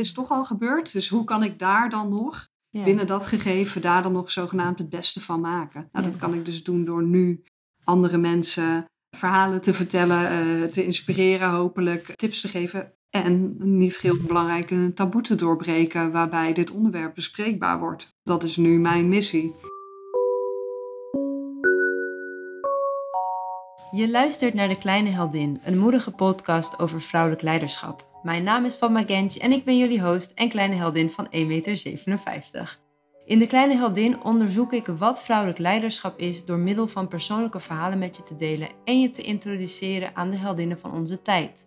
is toch al gebeurd. Dus hoe kan ik daar dan nog, binnen dat gegeven, daar dan nog zogenaamd het beste van maken? Nou, dat kan ik dus doen door nu andere mensen verhalen te vertellen, uh, te inspireren, hopelijk tips te geven. En niet heel belangrijk een taboe te doorbreken waarbij dit onderwerp bespreekbaar wordt. Dat is nu mijn missie. Je luistert naar De Kleine Heldin, een moedige podcast over vrouwelijk leiderschap. Mijn naam is Fatma Genç en ik ben jullie host en kleine heldin van 1,57 meter. In De Kleine Heldin onderzoek ik wat vrouwelijk leiderschap is door middel van persoonlijke verhalen met je te delen en je te introduceren aan de heldinnen van onze tijd.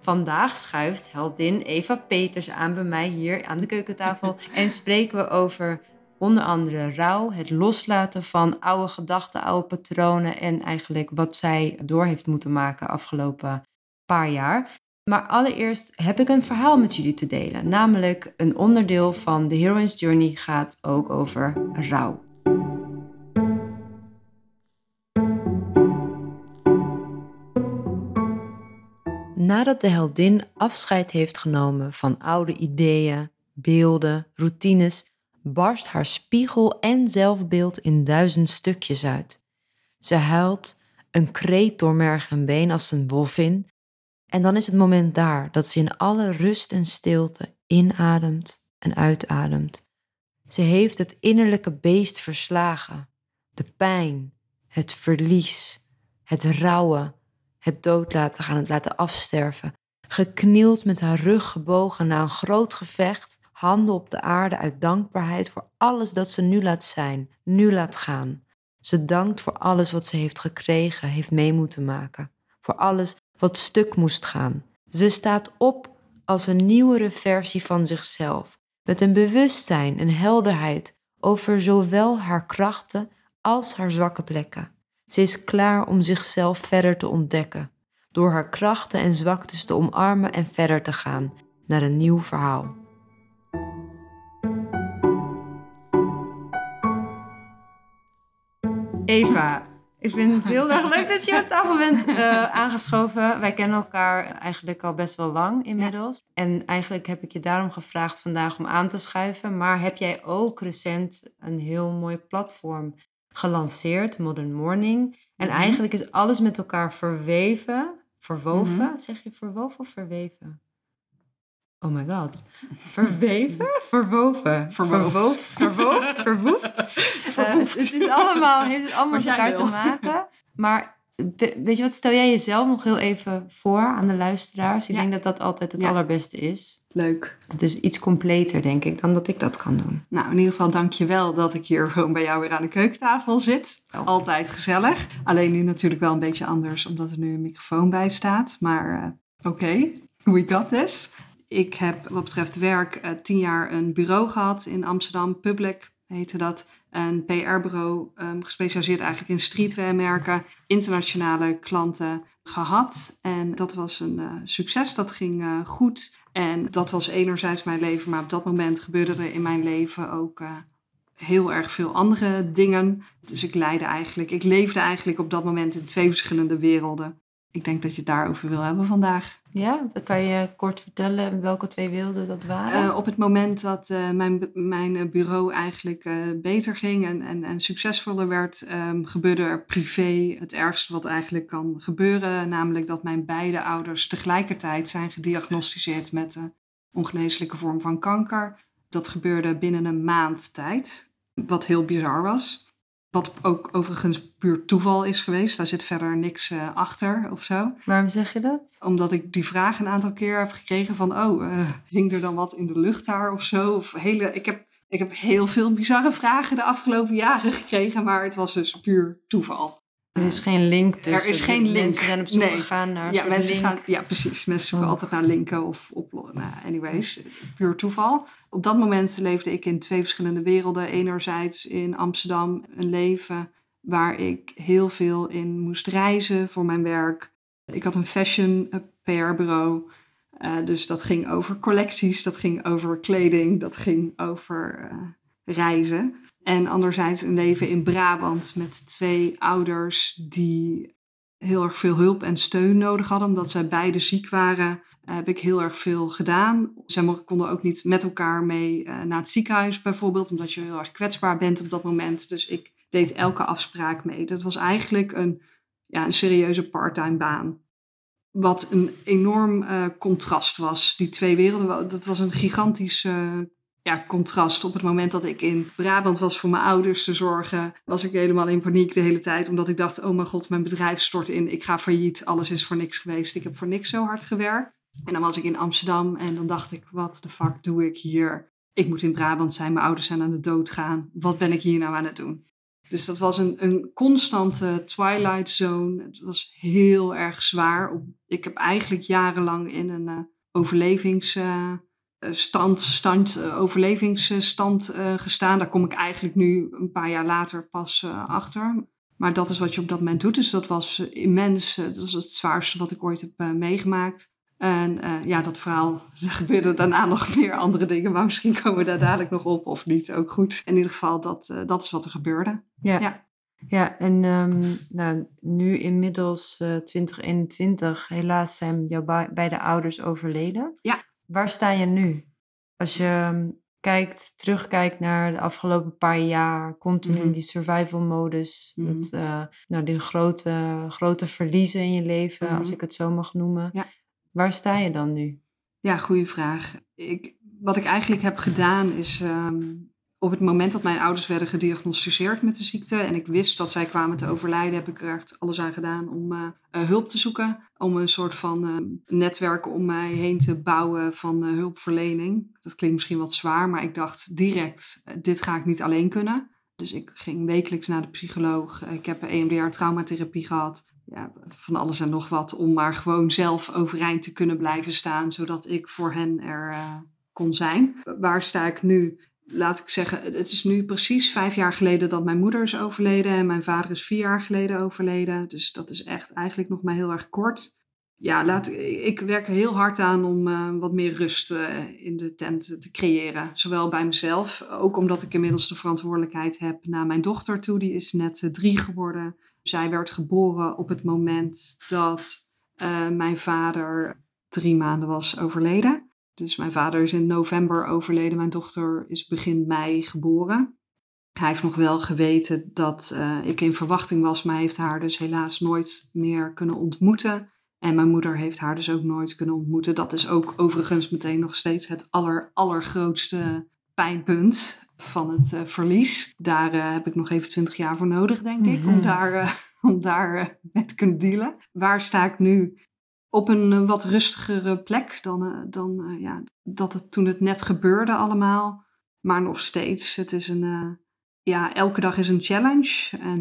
Vandaag schuift heldin Eva Peters aan bij mij hier aan de keukentafel en spreken we over onder andere rouw, het loslaten van oude gedachten, oude patronen en eigenlijk wat zij door heeft moeten maken afgelopen paar jaar. Maar allereerst heb ik een verhaal met jullie te delen. Namelijk een onderdeel van de Heroine's Journey gaat ook over rouw. Nadat de heldin afscheid heeft genomen van oude ideeën, beelden, routines, barst haar spiegel en zelfbeeld in duizend stukjes uit. Ze huilt, een kreet door merg en been als een wolvin, en dan is het moment daar dat ze in alle rust en stilte inademt en uitademt. Ze heeft het innerlijke beest verslagen, de pijn, het verlies, het rouwen, het dood laten gaan, het laten afsterven, geknield met haar rug gebogen na een groot gevecht, handen op de aarde uit dankbaarheid voor alles dat ze nu laat zijn, nu laat gaan. Ze dankt voor alles wat ze heeft gekregen, heeft mee moeten maken, voor alles wat stuk moest gaan. Ze staat op als een nieuwere versie van zichzelf, met een bewustzijn en helderheid over zowel haar krachten als haar zwakke plekken. Ze is klaar om zichzelf verder te ontdekken, door haar krachten en zwaktes te omarmen en verder te gaan naar een nieuw verhaal. Eva, ik vind het heel erg leuk dat je aan tafel bent uh, aangeschoven. Wij kennen elkaar eigenlijk al best wel lang inmiddels. En eigenlijk heb ik je daarom gevraagd vandaag om aan te schuiven. Maar heb jij ook recent een heel mooi platform gelanceerd, Modern Morning. En mhm. eigenlijk is alles met elkaar verweven, verwoven. Mhm. Zeg je verwoven of verweven? Oh my god. Verweven? Verwoven. Verwoofd. Verwoofd. Verwoefd. Uh, het is allemaal, heeft het allemaal met elkaar te maken. Maar weet je wat, stel jij jezelf nog heel even voor aan de luisteraars. Ik denk dat dat altijd het allerbeste is. Leuk. Het is iets completer, denk ik, dan dat ik dat kan doen. Nou, in ieder geval dank je wel dat ik hier gewoon bij jou weer aan de keukentafel zit. Altijd gezellig. Alleen nu natuurlijk wel een beetje anders, omdat er nu een microfoon bij staat. Maar uh, oké, okay. we got this. Ik heb wat betreft werk uh, tien jaar een bureau gehad in Amsterdam, Public heette dat. Een PR-bureau um, gespecialiseerd eigenlijk in streetwear-merken, internationale klanten gehad. En dat was een uh, succes, dat ging uh, goed. En dat was enerzijds mijn leven, maar op dat moment gebeurde er in mijn leven ook heel erg veel andere dingen. Dus ik leidde eigenlijk, ik leefde eigenlijk op dat moment in twee verschillende werelden ik denk dat je het daarover wil hebben vandaag. Ja, kan je kort vertellen welke twee wilden dat waren? Uh, op het moment dat uh, mijn, mijn bureau eigenlijk beter ging en, en, en succesvoller werd, um, gebeurde er privé het ergste wat eigenlijk kan gebeuren. Namelijk dat mijn beide ouders tegelijkertijd zijn gediagnosticeerd met een ongeneeslijke vorm van kanker. Dat gebeurde binnen een maand tijd, wat heel bizar was. Wat ook overigens puur toeval is geweest. Daar zit verder niks uh, achter of zo. Waarom zeg je dat? Omdat ik die vraag een aantal keer heb gekregen van... oh, uh, hing er dan wat in de lucht daar of zo? Of hele, ik, heb, ik heb heel veel bizarre vragen de afgelopen jaren gekregen... maar het was dus puur toeval. Er is geen link tussen. Er is geen link. Mensen zijn op zoek gegaan naar ja, mensen link. Gaan, ja, precies. Mensen zoeken oh. altijd naar linken of op. Nou, anyways, puur toeval. Op dat moment leefde ik in twee verschillende werelden. Enerzijds in Amsterdam een leven waar ik heel veel in moest reizen voor mijn werk. Ik had een fashion eh, PR-bureau. Uh, dus dat ging over collecties, dat ging over kleding, dat ging over uh, reizen. En anderzijds een leven in Brabant met twee ouders die heel erg veel hulp en steun nodig hadden, omdat zij beide ziek waren. heb ik heel erg veel gedaan. Zij konden ook niet met elkaar mee naar het ziekenhuis bijvoorbeeld, omdat je heel erg kwetsbaar bent op dat moment. Dus ik deed elke afspraak mee. Dat was eigenlijk een, ja, een serieuze parttime baan. Wat een enorm contrast was. Die twee werelden, dat was een gigantisch ja, contrast. Op het moment dat ik in Brabant was voor mijn ouders te zorgen, was ik helemaal in paniek de hele tijd. Omdat ik dacht, oh mijn god, mijn bedrijf stort in. Ik ga failliet. Alles is voor niks geweest. Ik heb voor niks zo hard gewerkt. En dan was ik in Amsterdam en dan dacht ik, wat de fuck doe ik hier? Ik moet in Brabant zijn. Mijn ouders zijn aan de dood gaan. Wat ben ik hier nou aan het doen? Dus dat was een, een constante twilight zone. Het was heel erg zwaar. Ik heb eigenlijk jarenlang in een uh, overlevings... Uh, stand, stand, eh, overlevingsstand uh, gestaan. Daar kom ik eigenlijk nu een paar jaar later pas achter. Maar dat is wat je op dat moment doet. Dus dat was immens. dat is het zwaarste wat ik ooit heb meegemaakt. En ja, dat verhaal, er gebeurden daarna nog meer andere dingen. Maar misschien komen we daar dadelijk nog op of niet. Ook goed. In ieder geval, dat, dat is wat er gebeurde. Ja. ja. Ja, en um, nou, nu inmiddels uh, 2021, helaas zijn jouw beide ouders overleden. Ja. Waar sta je nu? Als je ehm, kijkt, terugkijkt naar de afgelopen paar jaar, continu in mhm. die survival modus, mm met uh, nou, die grote, grote verliezen in je leven, als mhm. ik het zo mag noemen. Ja. Waar sta je dan nu? Ja, goede vraag. Ik, wat ik eigenlijk heb gedaan is um, op het moment dat mijn ouders werden gediagnosticeerd met de ziekte en ik wist dat zij kwamen te overlijden, heb ik er echt alles aan gedaan om uh, hulp te zoeken. Om een soort van uh, netwerk om mij heen te bouwen van hulpverlening. Dat klinkt misschien wat zwaar, maar ik dacht direct, dit ga ik niet alleen kunnen. Dus ik ging wekelijks naar de psycholoog. Ik heb jaar traumatherapie gehad. Ja, van alles en nog wat. Om maar gewoon zelf overeind te kunnen blijven staan. Zodat ik voor hen er kon zijn. Waar sta ik nu? Laat ik zeggen, het is nu precies vijf jaar geleden dat mijn moeder is overleden en mijn vader is vier jaar geleden overleden. Dus dat is echt eigenlijk nog maar heel erg kort. Ja, laat, ik werk er heel hard aan om uh, wat meer rust uh, in de tent te creëren. Zowel bij mezelf, ook omdat ik inmiddels de verantwoordelijkheid heb naar mijn dochter toe. Die is net uh, drie geworden. Zij werd geboren op het moment dat mijn vader drie maanden was overleden. Dus mijn vader is in november overleden, mijn dochter is begin mei geboren. Hij heeft nog wel geweten dat uh, ik in verwachting was, maar heeft haar dus helaas nooit meer kunnen ontmoeten. En mijn moeder heeft haar dus ook nooit kunnen ontmoeten. Dat is ook overigens meteen nog steeds het aller, allergrootste pijnpunt van het uh, verlies. Daar uh, heb ik nog even twintig jaar voor nodig, denk ik, om mhm. daar, om daar mee te kunnen dealen. Waar sta ik nu? Op een eh, wat rustigere plek dan, uh, dan uh, ja, dat het toen het net gebeurde allemaal. Maar nog steeds, het is een, ja, elke dag is een challenge. En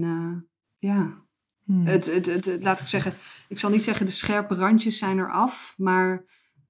ja, hmm. het, het, het, laat ik zeggen, ik zal niet zeggen de scherpe randjes zijn er af. Maar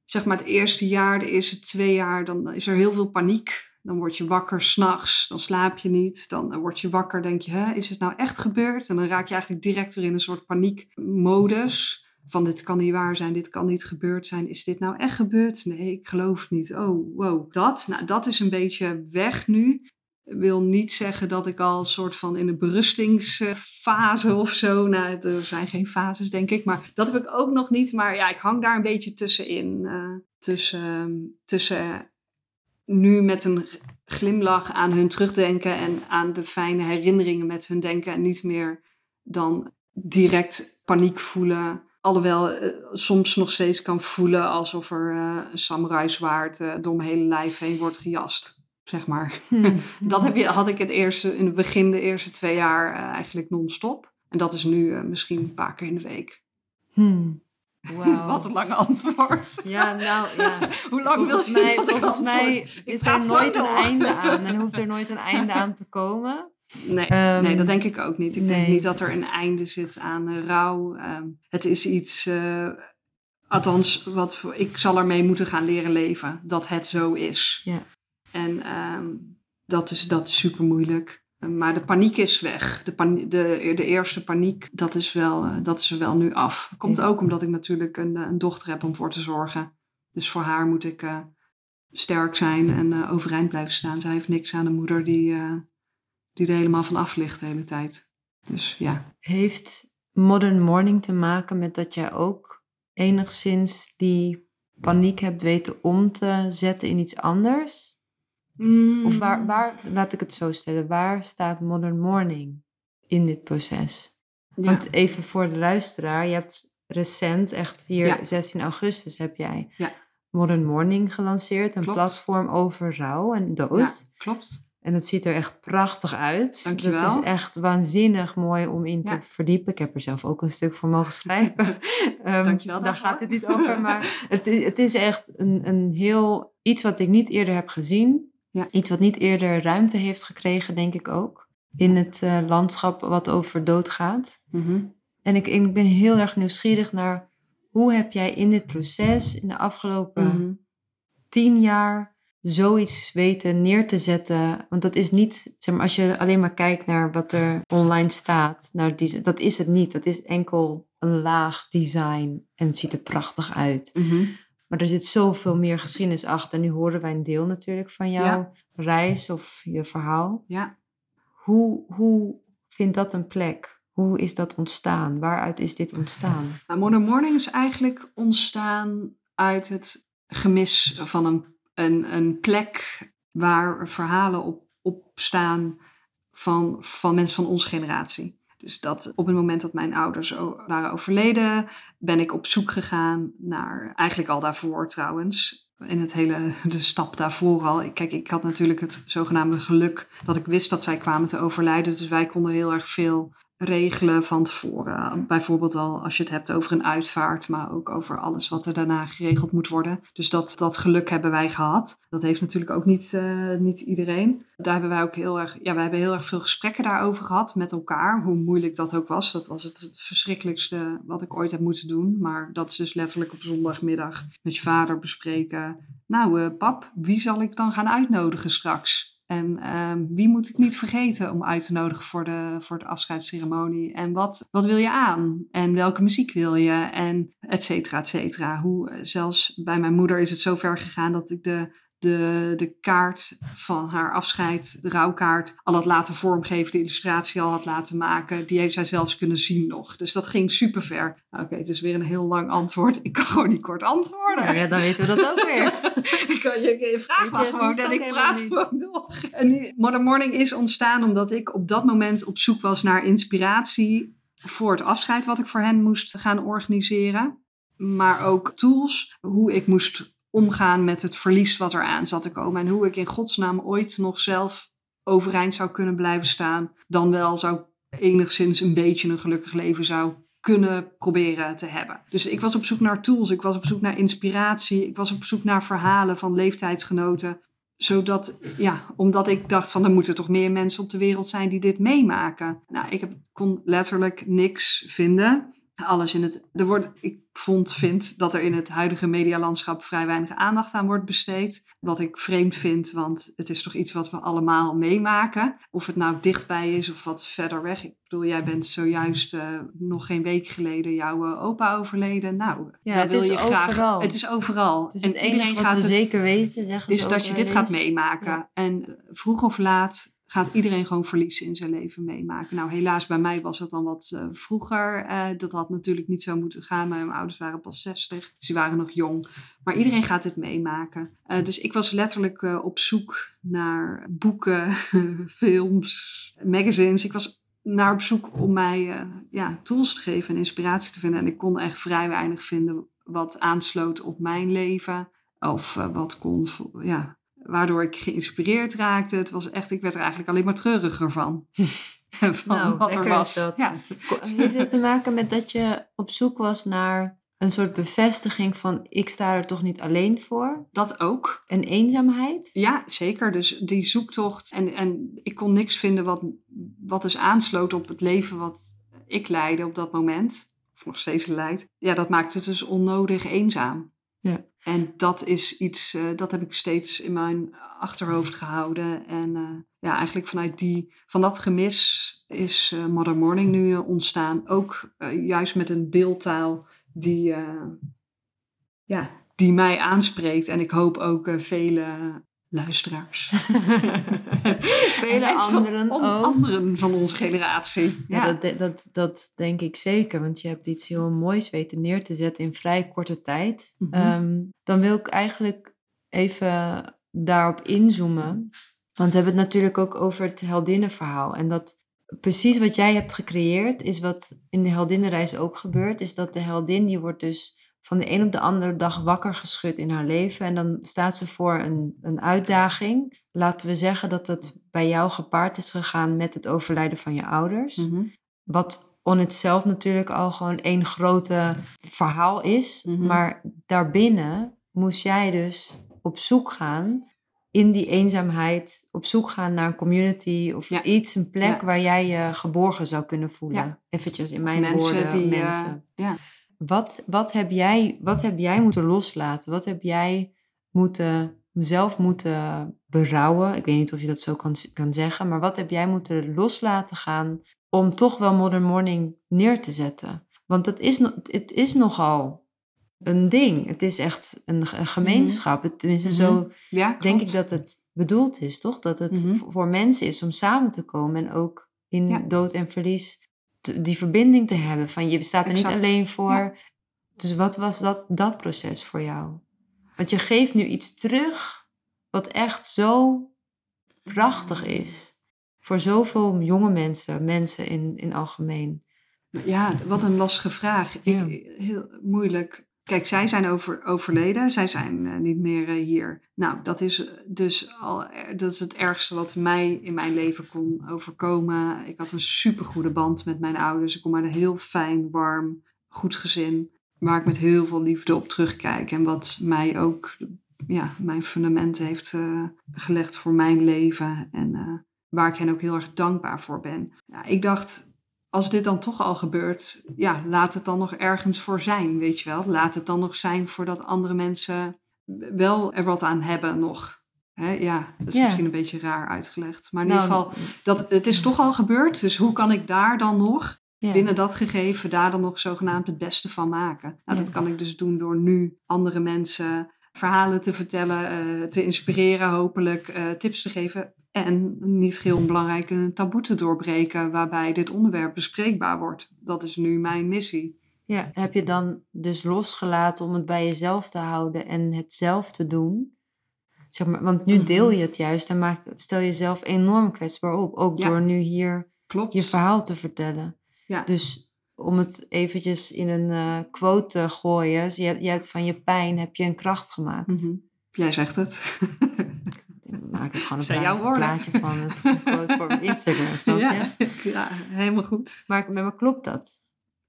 zeg maar het eerste jaar, de eerste twee jaar, dan is er heel veel paniek. Dan word je wakker s'nachts, dan slaap je niet. Dan word je wakker, denk je, Hè, is het nou echt gebeurd? En dan raak je eigenlijk direct weer in een soort paniekmodus van dit kan niet waar zijn, dit kan niet gebeurd zijn. Is dit nou echt gebeurd? Nee, ik geloof het niet. Oh, wow. Dat, nou, dat is een beetje weg nu. Wil niet zeggen dat ik al soort van in een berustingsfase of zo. Nou, er zijn geen fases, denk ik. Maar dat heb ik ook nog niet. Maar ja, ik hang daar een beetje tussenin. Uh, tussen, tussen nu met een glimlach aan hun terugdenken en aan de fijne herinneringen met hun denken. En niet meer dan direct paniek voelen Alhoewel uh, soms nog steeds kan voelen alsof er uh, een samurai zwaard uh, door mijn hele lijf heen wordt gejast. Zeg maar. Hmm. dat heb je, had ik het eerste, in het begin de eerste twee jaar eigenlijk non-stop. En dat is nu misschien een paar keer in de week. Hmm. Wow. Wat een lange antwoord. Ja, nou ja. Hoe lang volgens wil je mij, Volgens mij is er nooit een einde aan. En hoeft er nooit een einde aan te komen. Nee, nee, dat ehm, denk ik ook niet. Ik denk niet dat er een einde zit aan uh, rouw. Ehm, het is iets, uh, althans, wat voor, ik zal ermee moeten gaan leren leven. Dat het zo is. Ja. En ehm, dat, is, dat is super moeilijk. Maar de paniek is weg. De, de, de eerste paniek, dat is, wel, uh, dat is er wel nu af. Komt ook omdat ik natuurlijk een, een, dochter heb om voor te zorgen. Dus voor haar moet ik sterk zijn en overeind blijven staan. Zij heeft niks aan een moeder die die er helemaal van af ligt de hele tijd. Dus ja. Heeft Modern Morning te maken met dat jij ook enigszins die paniek hebt weten om te zetten in iets anders? Mm. Of waar, waar, laat ik het zo stellen, waar staat Modern Morning in dit proces? Ja. Want even voor de luisteraar, je hebt recent, echt hier Ja. 16 augustus, heb jij Ja. Modern Morning gelanceerd. Een Klopt. platform over rouw en dood. Ja, klopt. En het ziet er echt prachtig uit. Dankjewel. Het is echt waanzinnig mooi om in te Ja. verdiepen. Ik heb er zelf ook een stuk voor mogen schrijven. Ehm, Dankjewel Daar gaat het niet over. Maar het is, het is echt een, een heel... Iets wat ik niet eerder heb gezien. Ja. Iets wat niet eerder ruimte heeft gekregen, denk ik ook. In het eh, landschap wat over dood gaat. Mhm. En ik, ik ben heel erg nieuwsgierig naar... Hoe heb jij in dit proces in de afgelopen Mhm. tien jaar zoiets weten neer te zetten. Want dat is niet, zeg maar, als je alleen maar kijkt naar wat er online staat, naar die, dat is het niet. Dat is enkel een laag design en het ziet er prachtig uit. Mhm. Maar er zit zoveel meer geschiedenis achter. Nu horen wij een deel natuurlijk van jouw Ja. reis of je verhaal. Ja. Hoe, hoe vindt dat een plek? Hoe is dat ontstaan? Waaruit is dit ontstaan? Nou, Modern Morning is eigenlijk ontstaan uit het gemis van een, een, een plek waar verhalen op, op staan van, van mensen van onze generatie. Dus dat op het moment dat mijn ouders waren overleden, ben ik op zoek gegaan naar, eigenlijk al daarvoor trouwens, in het hele, de stap daarvoor al. Kijk, ik had natuurlijk het zogenaamde geluk dat ik wist dat zij kwamen te overlijden. Dus wij konden heel erg veel regelen van tevoren. Bijvoorbeeld al als je het hebt over een uitvaart, maar ook over alles wat er daarna geregeld moet worden. Dus dat, dat geluk hebben wij gehad. Dat heeft natuurlijk ook niet, eh, niet iedereen. Daar hebben wij ook heel erg, ja, wij hebben heel erg veel gesprekken daarover gehad met elkaar. Hoe moeilijk dat ook was. Dat was het, het verschrikkelijkste wat ik ooit heb moeten doen. Maar dat is dus letterlijk op zondagmiddag met je vader bespreken. Nou, eh, pap, wie zal ik dan gaan uitnodigen straks? En ehm, wie moet ik niet vergeten om uit te nodigen voor de, voor de afscheidsceremonie? En wat, wat wil je aan? En welke muziek wil je? En et cetera, et cetera. Hoe, eh, zelfs bij mijn moeder is het zo ver gegaan dat ik de, de, de kaart van haar afscheid, de rouwkaart, al had laten vormgeven, de illustratie al had laten maken. Die heeft zij zelfs kunnen zien nog. Dus dat ging super ver. Oké, dus weer een heel lang antwoord. Ik kan gewoon niet kort antwoorden. Ja, dan weten we dat ook weer. ik kan je, je vraag maar gewoon en ik praat niet. gewoon nog. En nu, Modern Morning is ontstaan omdat ik op dat moment op zoek was naar inspiratie voor het afscheid wat ik voor hen moest gaan organiseren. Maar ook tools, hoe ik moest omgaan met het verlies wat er aan zat te komen. En hoe ik in godsnaam ooit nog zelf overeind zou kunnen blijven staan. Dan wel zou enigszins een beetje een gelukkig leven zou kunnen proberen te hebben. Dus ik was op zoek naar tools, ik was op zoek naar inspiratie, ik was op zoek naar verhalen van leeftijdsgenoten. Zodat, ja, omdat ik dacht van er moeten toch meer mensen op de wereld zijn die dit meemaken. Nou, ik heb, kon letterlijk niks vinden. Alles in het, er wordt, ik vond, vind dat er in het huidige medialandschap vrij weinig aandacht aan wordt besteed. Wat ik vreemd vind, want het is toch iets wat we allemaal meemaken. Of het nou dichtbij is of wat verder weg. Ik bedoel, jij bent zojuist eh, nog geen week geleden jouw eh, opa overleden. Nou, Ja, het wil is je graag. overal. Het is overal. Het is en het enige wat we het zeker weten, is dat je dit gaat meemaken. Ja. En vroeg of laat gaat iedereen gewoon verliezen in zijn leven meemaken. Nou, helaas bij mij was het dan wat eh, vroeger. Eh, dat had natuurlijk niet zo moeten gaan. Mijn ouders waren pas 60, dus die waren nog jong. Maar iedereen gaat dit meemaken. Eh, dus ik was letterlijk op zoek naar boeken, films, magazines. Ik was naar op zoek om mij ja, tools te geven en inspiratie te vinden. En ik kon echt vrij weinig vinden wat aansloot op mijn leven. Of wat kon, ja, waardoor ik geïnspireerd raakte. Het was echt, ik werd er eigenlijk alleen maar treuriger van. van Nou, wat er was. dat. Ja. Heeft het te maken met dat je op zoek was naar een soort bevestiging van ik sta er toch niet alleen voor? Dat ook. En eenzaamheid? Ja, zeker. Dus die zoektocht. En, en ik kon niks vinden wat, wat dus aansloot op het leven wat ik leidde op dat moment. Of nog steeds leid. Ja, dat maakte het dus onnodig eenzaam. Ja. En dat is iets, eh, dat heb ik steeds in mijn achterhoofd gehouden. En eh, ja, eigenlijk vanuit die, van dat gemis is eh, Modern Morning nu ontstaan. Ook juist met een beeldtaal die, ja, die mij aanspreekt. En ik hoop ook vele luisteraars. Vele En van anderen ook. anderen van onze generatie. Ja, Ja, Dat, dat, dat denk ik zeker, want je hebt iets heel moois weten neer te zetten in vrij korte tijd. Mhm. Ehm, dan wil ik eigenlijk even daarop inzoomen. Want we hebben het natuurlijk ook over het heldinnenverhaal. En dat precies wat jij hebt gecreëerd, is wat in de heldinnenreis ook gebeurt. Is dat de heldin, die wordt dus van de een op de andere dag wakker geschud in haar leven. En dan staat ze voor een, een uitdaging. Laten we zeggen dat het bij jou gepaard is gegaan met het overlijden van je ouders. Mhm. Wat on itself natuurlijk al gewoon één grote verhaal is. Mhm. Maar daarbinnen moest jij dus op zoek gaan in die eenzaamheid. Op zoek gaan naar een community of Ja. iets, een plek Ja. waar jij je geborgen zou kunnen voelen. Ja. Eventjes in Of mijn mensen woorden, die, eh, mensen. ja. Wat, wat, heb jij, wat heb jij moeten loslaten? Wat heb jij moeten, zelf moeten berouwen? Ik weet niet of je dat zo kan, kan zeggen, maar wat heb jij moeten loslaten gaan om toch wel Modern Morning neer te zetten? Want het is, het is nogal een ding. Het is echt een, een gemeenschap. Tenminste, zo ja denk ik dat het bedoeld is, toch? Dat het Mhm. voor- voor mensen is om samen te komen en ook in Ja. dood en verlies te- die verbinding te hebben. Van je bestaat er Exact. niet alleen voor. Ja. Dus wat was dat, dat proces voor jou? Want je geeft nu iets terug wat echt zo prachtig is. Voor zoveel jonge mensen, mensen in, in algemeen. Ja, wat een lastige vraag. Ja. Ik, heel moeilijk. Kijk, zij zijn over, overleden. Zij zijn eh, niet meer eh, hier. Nou, dat is dus al, eh, dat is het ergste wat mij in mijn leven kon overkomen. Ik had een supergoede band met mijn ouders. Ik kom uit een heel fijn, warm, goed gezin. Waar ik met heel veel liefde op terugkijk. En wat mij ook, ja, mijn fundamenten heeft eh, gelegd voor mijn leven. En eh, waar ik hen ook heel erg dankbaar voor ben. Ik dacht, als dit dan toch al gebeurt, ja, laat het dan nog ergens voor zijn, weet je wel. Laat het dan nog zijn voordat andere mensen wel er wat aan hebben nog. Hè, ja, dat is misschien een beetje raar uitgelegd. Maar in Nou, ieder geval, dat, het is toch al gebeurd. Dus hoe kan ik daar dan nog, binnen dat gegeven, daar dan nog zogenaamd het beste van maken? Nou, dat kan ik dus doen door nu andere mensen verhalen te vertellen, eh, te inspireren, hopelijk eh, tips te geven. En niet heel onbelangrijk, een taboe te doorbreken waarbij dit onderwerp bespreekbaar wordt. Dat is nu mijn missie. Ja, heb je dan dus losgelaten om het bij jezelf te houden en het zelf te doen? Zeg maar, want nu Mhm. deel je het juist en maak, stel jezelf enorm kwetsbaar op. Ook Ja. door nu hier Klopt. je verhaal te vertellen. Ja. Dus om het eventjes in een eh, quote te gooien. dus je, hebt, je hebt van je pijn heb je een kracht gemaakt. Mhm. Jij zegt het. Maak ik gewoon een plaatje, woorden. plaatje van het mijn Instagram, snap je? ja, ja, helemaal goed. Maar, maar klopt dat?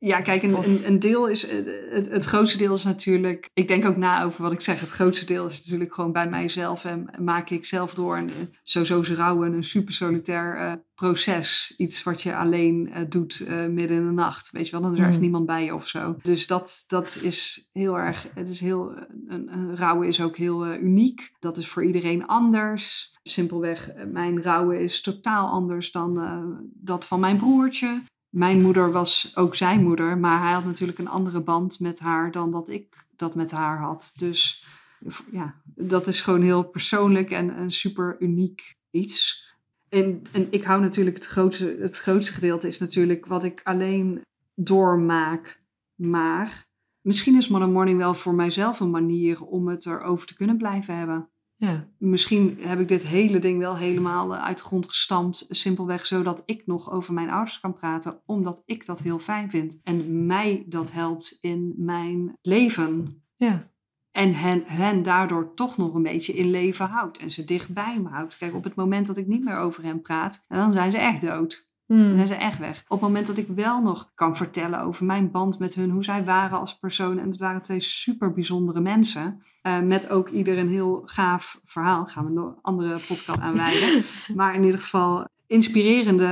Ja, kijk, een, Of- een, een deel is, eh, het, het grootste deel is natuurlijk, ik denk ook na over wat ik zeg, het grootste deel is natuurlijk gewoon bij mijzelf en maak ik zelf door. En eh, sowieso is rouwen een super solitair eh, proces. Iets wat je alleen doet midden in de nacht, weet je wel, dan is er echt Mm. niemand bij je of zo. Dus dat, dat is heel erg, het is heel, een, een rouwen is ook heel uniek. Dat is voor iedereen anders. Simpelweg, mijn rouwen is totaal anders dan dat van mijn broertje. Mijn moeder was ook zijn moeder, maar hij had natuurlijk een andere band met haar dan dat ik dat met haar had. Dus ja, dat is gewoon heel persoonlijk en een super uniek iets. En, en ik hou natuurlijk het grootste, het grootste gedeelte is natuurlijk wat ik alleen doormaak. Maar misschien is Modern Morning wel voor mijzelf een manier om het erover te kunnen blijven hebben Ja. misschien heb ik dit hele ding wel helemaal eh, uit de grond gestampt. Simpelweg zodat ik nog over mijn ouders kan praten. Omdat ik dat heel fijn vind. En mij dat helpt in mijn leven. Ja. En hen, hen daardoor toch nog een beetje in leven houdt. En ze dichtbij me houdt. Kijk, op het moment dat ik niet meer over hen praat. Dan zijn ze echt dood. Dan Hmm. zijn ze echt weg. Op het moment dat ik wel nog kan vertellen over mijn band met hun, hoe zij waren als persoon. En het waren twee super bijzondere mensen. eh, met ook ieder een heel gaaf verhaal. Gaan we een andere podcast aan wijden. maar in ieder geval, inspirerende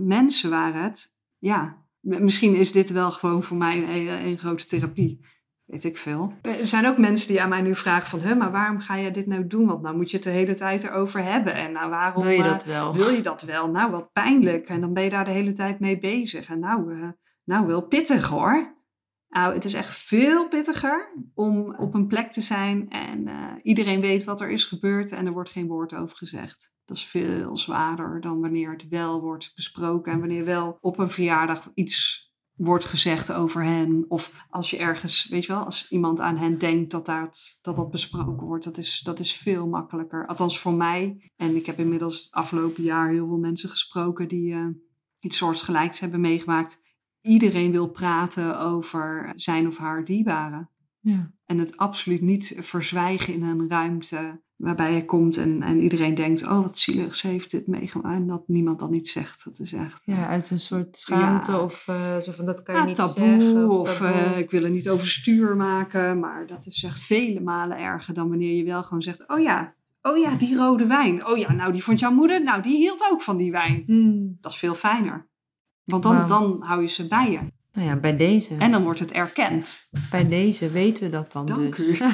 mensen waren het. Ja, misschien is dit wel gewoon voor mij een, een grote therapie. Weet ik veel. Er zijn ook mensen die aan mij nu vragen van... Maar waarom ga je dit nou doen? Want nou moet je het de hele tijd erover hebben. En nou, waarom... Wil je eh, dat wel? wil je dat wel? Nou, wat pijnlijk. En dan ben je daar de hele tijd mee bezig. En nou, eh, nou wel pittig hoor. Nou, het is echt veel pittiger om op een plek te zijn en eh, iedereen weet wat er is gebeurd en er wordt geen woord over gezegd. Dat is veel zwaarder dan wanneer het wel wordt besproken en wanneer wel op een verjaardag iets wordt gezegd over hen. Of als je ergens, weet je wel, als iemand aan hen denkt dat dat, dat, dat besproken wordt, dat is, dat is veel makkelijker. Althans voor mij. En ik heb inmiddels het afgelopen jaar heel veel mensen gesproken die uh, iets soortgelijks hebben meegemaakt. Iedereen wil praten over zijn of haar dierbaren. Ja. En het absoluut niet verzwijgen in een ruimte waarbij je komt en, en iedereen denkt, oh wat zielig, ze heeft dit meegemaakt. En dat niemand dan iets zegt. Dat is echt... Ja, uit een soort schaamte Ja. of uh, zo van dat kan je Ja, niet taboe, zeggen. of, taboe. eh, ik wil er niet over stuur maken. Maar dat is echt vele malen erger dan wanneer je wel gewoon zegt, oh ja, oh ja, die rode wijn. Oh ja, nou die vond jouw moeder, nou die hield ook van die wijn. Hmm. Dat is veel fijner. Want dan, dan hou je ze bij je. Nou ja, bij deze. En dan wordt het erkend. Bij deze weten we dat dan Dank dus. u.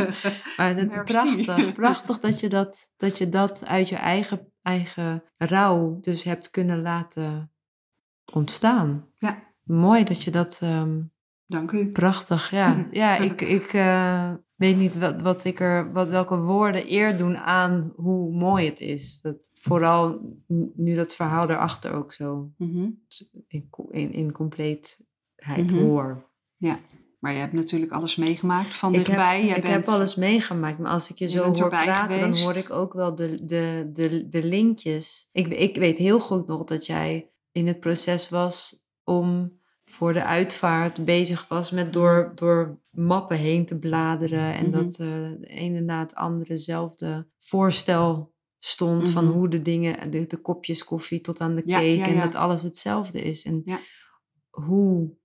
maar Merci. prachtig, prachtig dat je dat, dat je dat uit je eigen, eigen rouw dus hebt kunnen laten ontstaan. Ja. Mooi dat je dat, ehm, Dank u. prachtig, ja. Ja, ik, ik eh, weet niet wat, wat ik er, wat, welke woorden eer doen aan hoe mooi het is. Dat vooral nu dat verhaal daarachter ook zo Mhm. in, in, in compleetheid Mhm. hoor. Maar je hebt natuurlijk alles meegemaakt van Ik heb- dichtbij. Jij ik bent- heb alles meegemaakt, maar als ik je zo hoor praten, dan hoor ik ook wel de, de, de, de linkjes. Ik, ik weet heel goed nog dat jij in het proces was om voor de uitvaart bezig was met door, door mappen heen te bladeren. En Mhm. dat eh de ene na het andere hetzelfde voorstel stond van Mhm. hoe de dingen, de, de kopjes koffie tot aan de Ja, cake ja, en dat alles hetzelfde is. En Ja. hoe,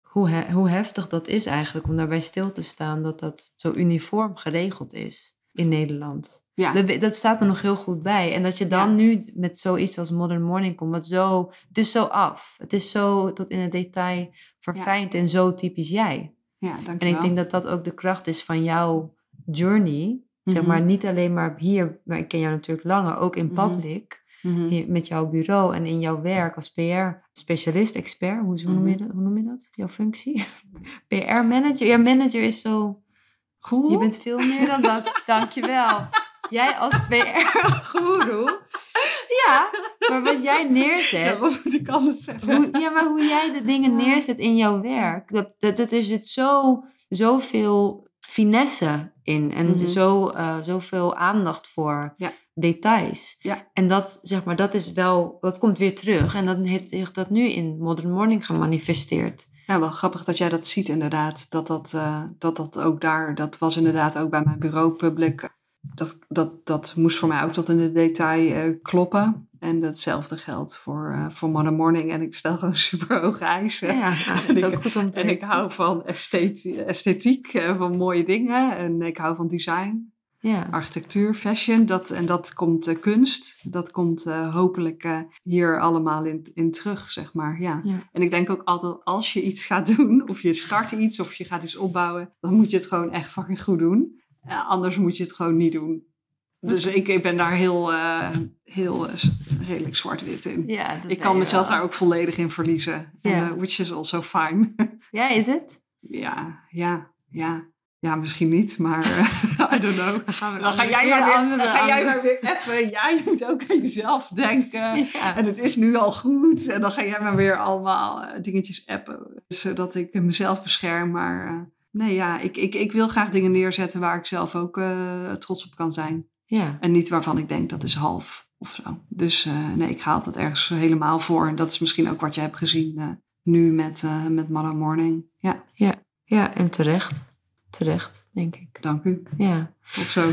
hoe, he- hoe heftig dat is eigenlijk om daarbij stil te staan dat dat zo uniform geregeld is in Nederland. Ja. Dat, staat me nog heel goed bij. En dat je dan Ja. nu met zoiets als Modern Morning komt, wat zo, het is zo af. Het is zo tot in het detail verfijnd en zo typisch jij. ja, En dankjewel. ik denk dat dat ook de kracht is van jouw journey. Zeg Mhm. maar niet alleen maar hier, maar ik ken jou natuurlijk langer, ook in Mhm. public. Mhm. Met jouw bureau en in jouw werk als PR-specialist, expert. Hoe, hoe, noem je dat, hoe noem je dat? Jouw functie? PR-manager. Ja, manager is zo... Goed. Je bent veel meer dan dat. Dankjewel. Jij als PR-goeroe. Ja, maar wat jij neerzet... Ja, wat moet ik anders zeggen? Hoe, ja, maar hoe jij de dingen neerzet in jouw werk, dat, dat, dat er zit zo, zoveel finesse in en Mhm. zo, eh, zoveel aandacht voor Ja. details. Ja. En dat, zeg maar, dat is wel, dat komt weer terug en dan heeft zich dat nu in Modern Morning gemanifesteerd. Ja, wel grappig dat jij dat ziet inderdaad. Dat dat, eh, dat dat ook daar, dat was inderdaad ook bij mijn bureau public. Dat, dat, dat moest voor mij ook tot in de detail eh, kloppen. En hetzelfde geldt voor, eh, voor Modern Morning. En ik stel gewoon super hoge eisen. Ja, dat is ook goed om te En ik hou van estheti- esthetiek, eh, van mooie dingen. En ik hou van design, Ja. architectuur, fashion. Dat, en dat komt eh, kunst. Dat komt eh, hopelijk eh, hier allemaal in, in terug, zeg maar. Ja. Ja. En ik denk ook altijd, als je iets gaat doen, of je start iets, of je gaat iets opbouwen, dan moet je het gewoon echt fucking goed doen. Anders moet je het gewoon niet doen. Dus ik, ik ben daar heel, heel redelijk zwart-wit in. Ja, Ik kan mezelf wel. daar ook volledig in verliezen. Ja. Which is also fine. Ja, is het? ja, ja, ja. Ja, misschien niet, maar eh, I don't know. Dan gaan we Dan ga jij maar weer, dan ga jij maar weer appen. Ja, je moet ook aan jezelf denken. Ja. En het is nu al goed. En dan ga jij maar weer allemaal eh, dingetjes appen. Zodat ik mezelf bescherm. Maar eh, nee, ja, ik, ik, ik wil graag dingen neerzetten waar ik zelf ook eh, trots op kan zijn. Ja. En niet waarvan ik denk dat is half of zo. Dus eh, nee, ik ga altijd ergens helemaal voor. En dat is misschien ook wat je hebt gezien eh, nu met, eh met Mother Morning. Ja, ja, en terecht. Terecht, denk ik. dank u. Ja. Of zo.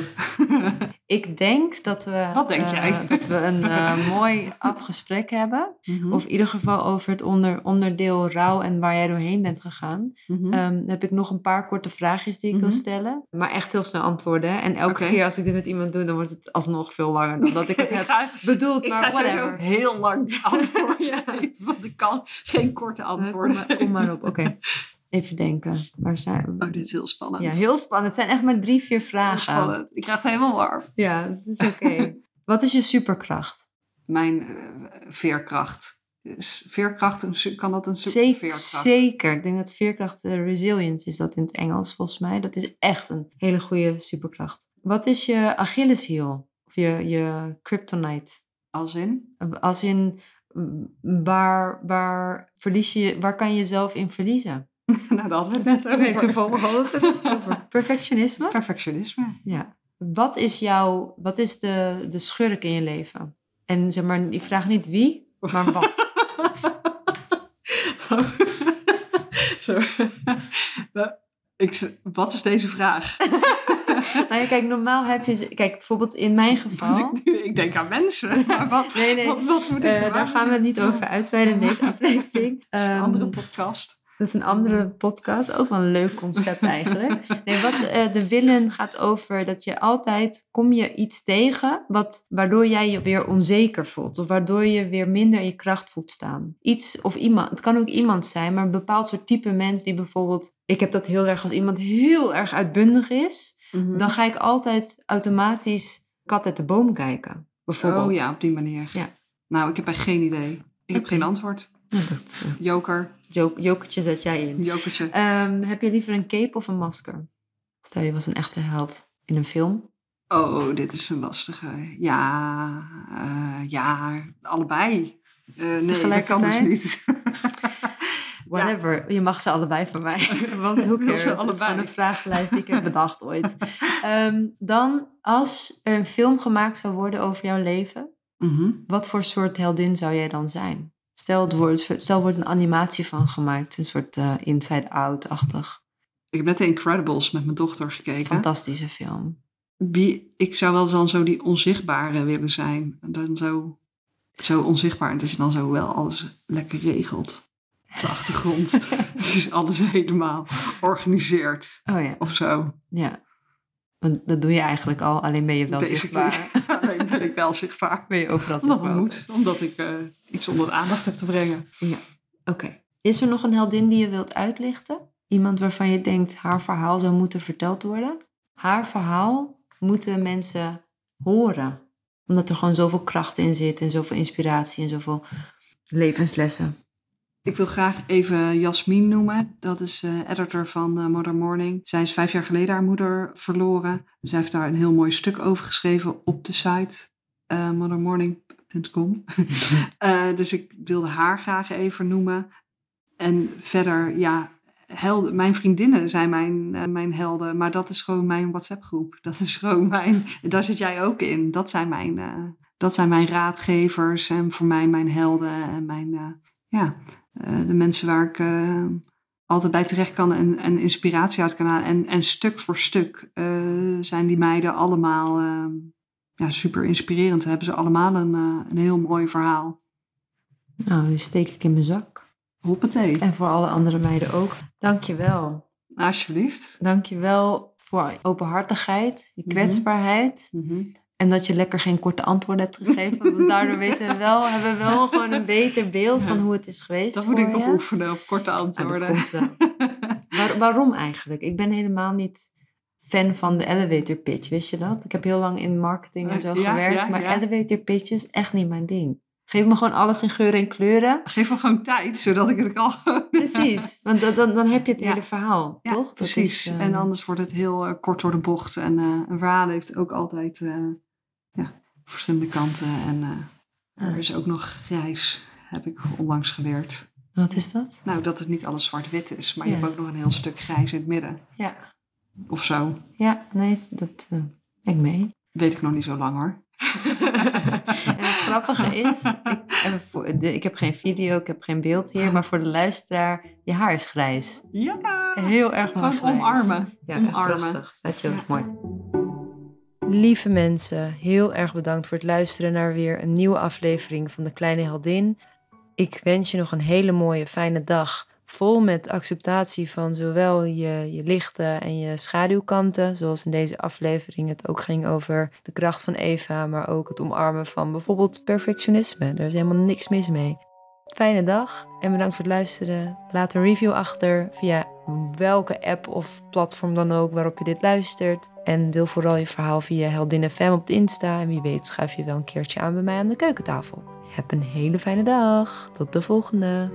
Ik denk dat we, Wat denk eh, jij? dat we een eh, mooi afgesprek hebben. Mhm, Of in ieder geval over het onder, onderdeel rouw en waar jij doorheen bent gegaan. dan heb ik nog een paar korte vraagjes die ik wil Mhm. stellen. Maar echt heel snel antwoorden. hè. En elke keer als ik dit met iemand doe, dan wordt het alsnog veel langer dan dat ik het heb ga, bedoeld. ik Maar ga whatever. heel lang antwoorden Ja. want ik kan geen korte Eh, antwoorden Kom maar, kom maar op, oké. Even denken. Waar zijn we? Oh, dit is heel spannend. Ja, heel spannend. Het zijn echt maar drie, vier Heel vragen. spannend. Ik krijg het helemaal warm. Ja, dat is oké. Wat is je superkracht? Mijn eh, veerkracht. Is veerkracht, kan dat een soort Zeker. Ik denk dat veerkracht, eh, resilience is dat in het Engels volgens mij. Dat is echt een hele goede superkracht. Wat is je Achilleshiel? Of je, je kryptonite? Als in? Als in, waar, waar, verlies je, waar kan je jezelf in verliezen? nou, daar hadden we het net over. toevallig hadden we het over. Perfectionisme? Perfectionisme. Ja. Wat is jouw, wat is de, de schurk in je leven? En zeg maar, ik vraag niet wie, maar wat. Ik, wat is deze vraag? nou ja, kijk, normaal heb je, kijk, bijvoorbeeld in mijn geval. Ik, nu, ik denk aan mensen. Maar wat, Nee, nee. wat, wat moet ik Eh, daar gaan we het niet over uitweiden in deze aflevering. Dat is een Ehm, andere podcast. Dat is een andere podcast. Ook wel een leuk concept eigenlijk. Nee, wat eh, de willen gaat over dat je altijd kom je iets tegen wat, waardoor jij je weer onzeker voelt. Of waardoor je weer minder in je kracht voelt staan. Iets of iemand. Het kan ook iemand zijn, maar een bepaald soort type mens die bijvoorbeeld. Ik heb dat heel erg als iemand heel erg uitbundig is. Mhm. Dan ga ik altijd automatisch kat uit de boom kijken. Bijvoorbeeld. Oh ja, op die manier. Ja. Nou, ik heb echt geen idee. Ik heb geen antwoord. Ja, dat eh, Joker, jo- jokertje zet jij in. jokertje. Ehm, heb je liever een cape of een masker? Stel je was een echte held in een film. Oh, dit is een lastige. Ja, eh, ja, allebei. Eh, nee, dat kan dus niet. Whatever, je mag ze allebei van mij. Want hoe cares? ze is allebei. gewoon een vragenlijst die ik heb bedacht ooit. Ehm, dan, als er een film gemaakt zou worden over jouw leven, Mhm. wat voor soort heldin zou jij dan zijn? Stel, het wordt, stel er wordt een animatie van gemaakt, een soort eh, Inside Out-achtig. Ik heb net de Incredibles met mijn dochter gekeken. Fantastische film. Wie, ik zou wel dan zo die onzichtbare willen zijn. Dan zo, zo onzichtbaar. Je dan zo wel alles lekker regelt. Op de achtergrond. dus alles helemaal organiseert. Oh ja, Of zo. ja. Want dat doe je eigenlijk al, alleen ben je wel Basically. zichtbaar. Alleen ben ik wel zichtbaar. Ben je overal Omdat het zichtbaar. moet. Omdat ik eh, iets onder de aandacht heb te brengen. Oké. Is er nog een heldin die je wilt uitlichten? Iemand waarvan je denkt haar verhaal zou moeten verteld worden? Haar verhaal moeten mensen horen. Omdat er gewoon zoveel kracht in zit en zoveel inspiratie en zoveel levenslessen. Ik wil graag even Jasmin noemen. Dat is eh, editor van eh, Modern Morning. Zij is vijf jaar geleden haar moeder verloren. Zij heeft daar een heel mooi stuk over geschreven op de site eh modernmorning.com. Dus ik wilde haar graag even noemen. En verder, ja, helden, mijn vriendinnen zijn mijn, mijn helden. Maar dat is gewoon mijn WhatsApp-groep. Dat is gewoon mijn... Daar zit jij ook in. Dat zijn mijn, dat zijn mijn raadgevers en voor mij mijn helden en mijn... ja, de mensen waar ik eh, altijd bij terecht kan en, en inspiratie uit kan halen. En, en stuk voor stuk eh, zijn die meiden allemaal eh, ja, super inspirerend. Hebben ze allemaal een, eh, een heel mooi verhaal. Nou, die steek ik in mijn zak. Hoppatee. En voor alle andere meiden ook. Dankjewel. Alsjeblieft. Dankjewel voor openhartigheid, je Mhm. kwetsbaarheid. En dat je lekker geen korte antwoorden hebt gegeven. Want daardoor weten we wel, hebben we wel gewoon een beter beeld van hoe het is geweest. Dat moet ik nog oefenen op korte dat antwoorden. komt wel. Waar- waarom eigenlijk? Ik ben helemaal niet fan van de elevator pitch, wist je dat? Ik heb heel lang in marketing en zo Ja, gewerkt, ja, maar elevator pitch is echt niet mijn ding. Geef me gewoon alles in geuren en kleuren. Geef me gewoon tijd, zodat ik het kan. Precies, want dan, dan, dan heb je het hele verhaal, toch? Precies. is, eh, En anders wordt het heel eh, kort door de bocht. En eh, een verhaal heeft ook altijd eh, ja, verschillende kanten. En eh, er is ook nog grijs, heb ik onlangs geleerd. Wat is dat? Nou, dat het niet alles zwart-wit is, maar Ja. je hebt ook nog een heel stuk grijs in het midden. Ja, Of zo. ja nee, dat eh ik mee. Weet ik nog niet zo lang hoor. en het grappige is, ik, ik heb geen video, ik heb geen beeld hier, maar voor de luisteraar, je haar is grijs. Ja! Heel erg mooi Gewoon omarmen. Ja, Omarmen. prachtig. Staat je ook Ja. mooi. Lieve mensen, heel erg bedankt voor het luisteren naar weer een nieuwe aflevering van De Kleine Heldin. Ik wens je nog een hele mooie, fijne dag. Vol met acceptatie van zowel je, je lichte en je schaduwkanten. Zoals in deze aflevering het ook ging over de kracht van Eva. Maar ook het omarmen van bijvoorbeeld perfectionisme. Daar is helemaal niks mis mee. Fijne dag en bedankt voor het luisteren. Laat een review achter via welke app of platform dan ook waarop je dit luistert. En deel vooral je verhaal via Heldin FM op de Insta. En wie weet schuif je wel een keertje aan bij mij aan de keukentafel. Heb een hele fijne dag. Tot de volgende.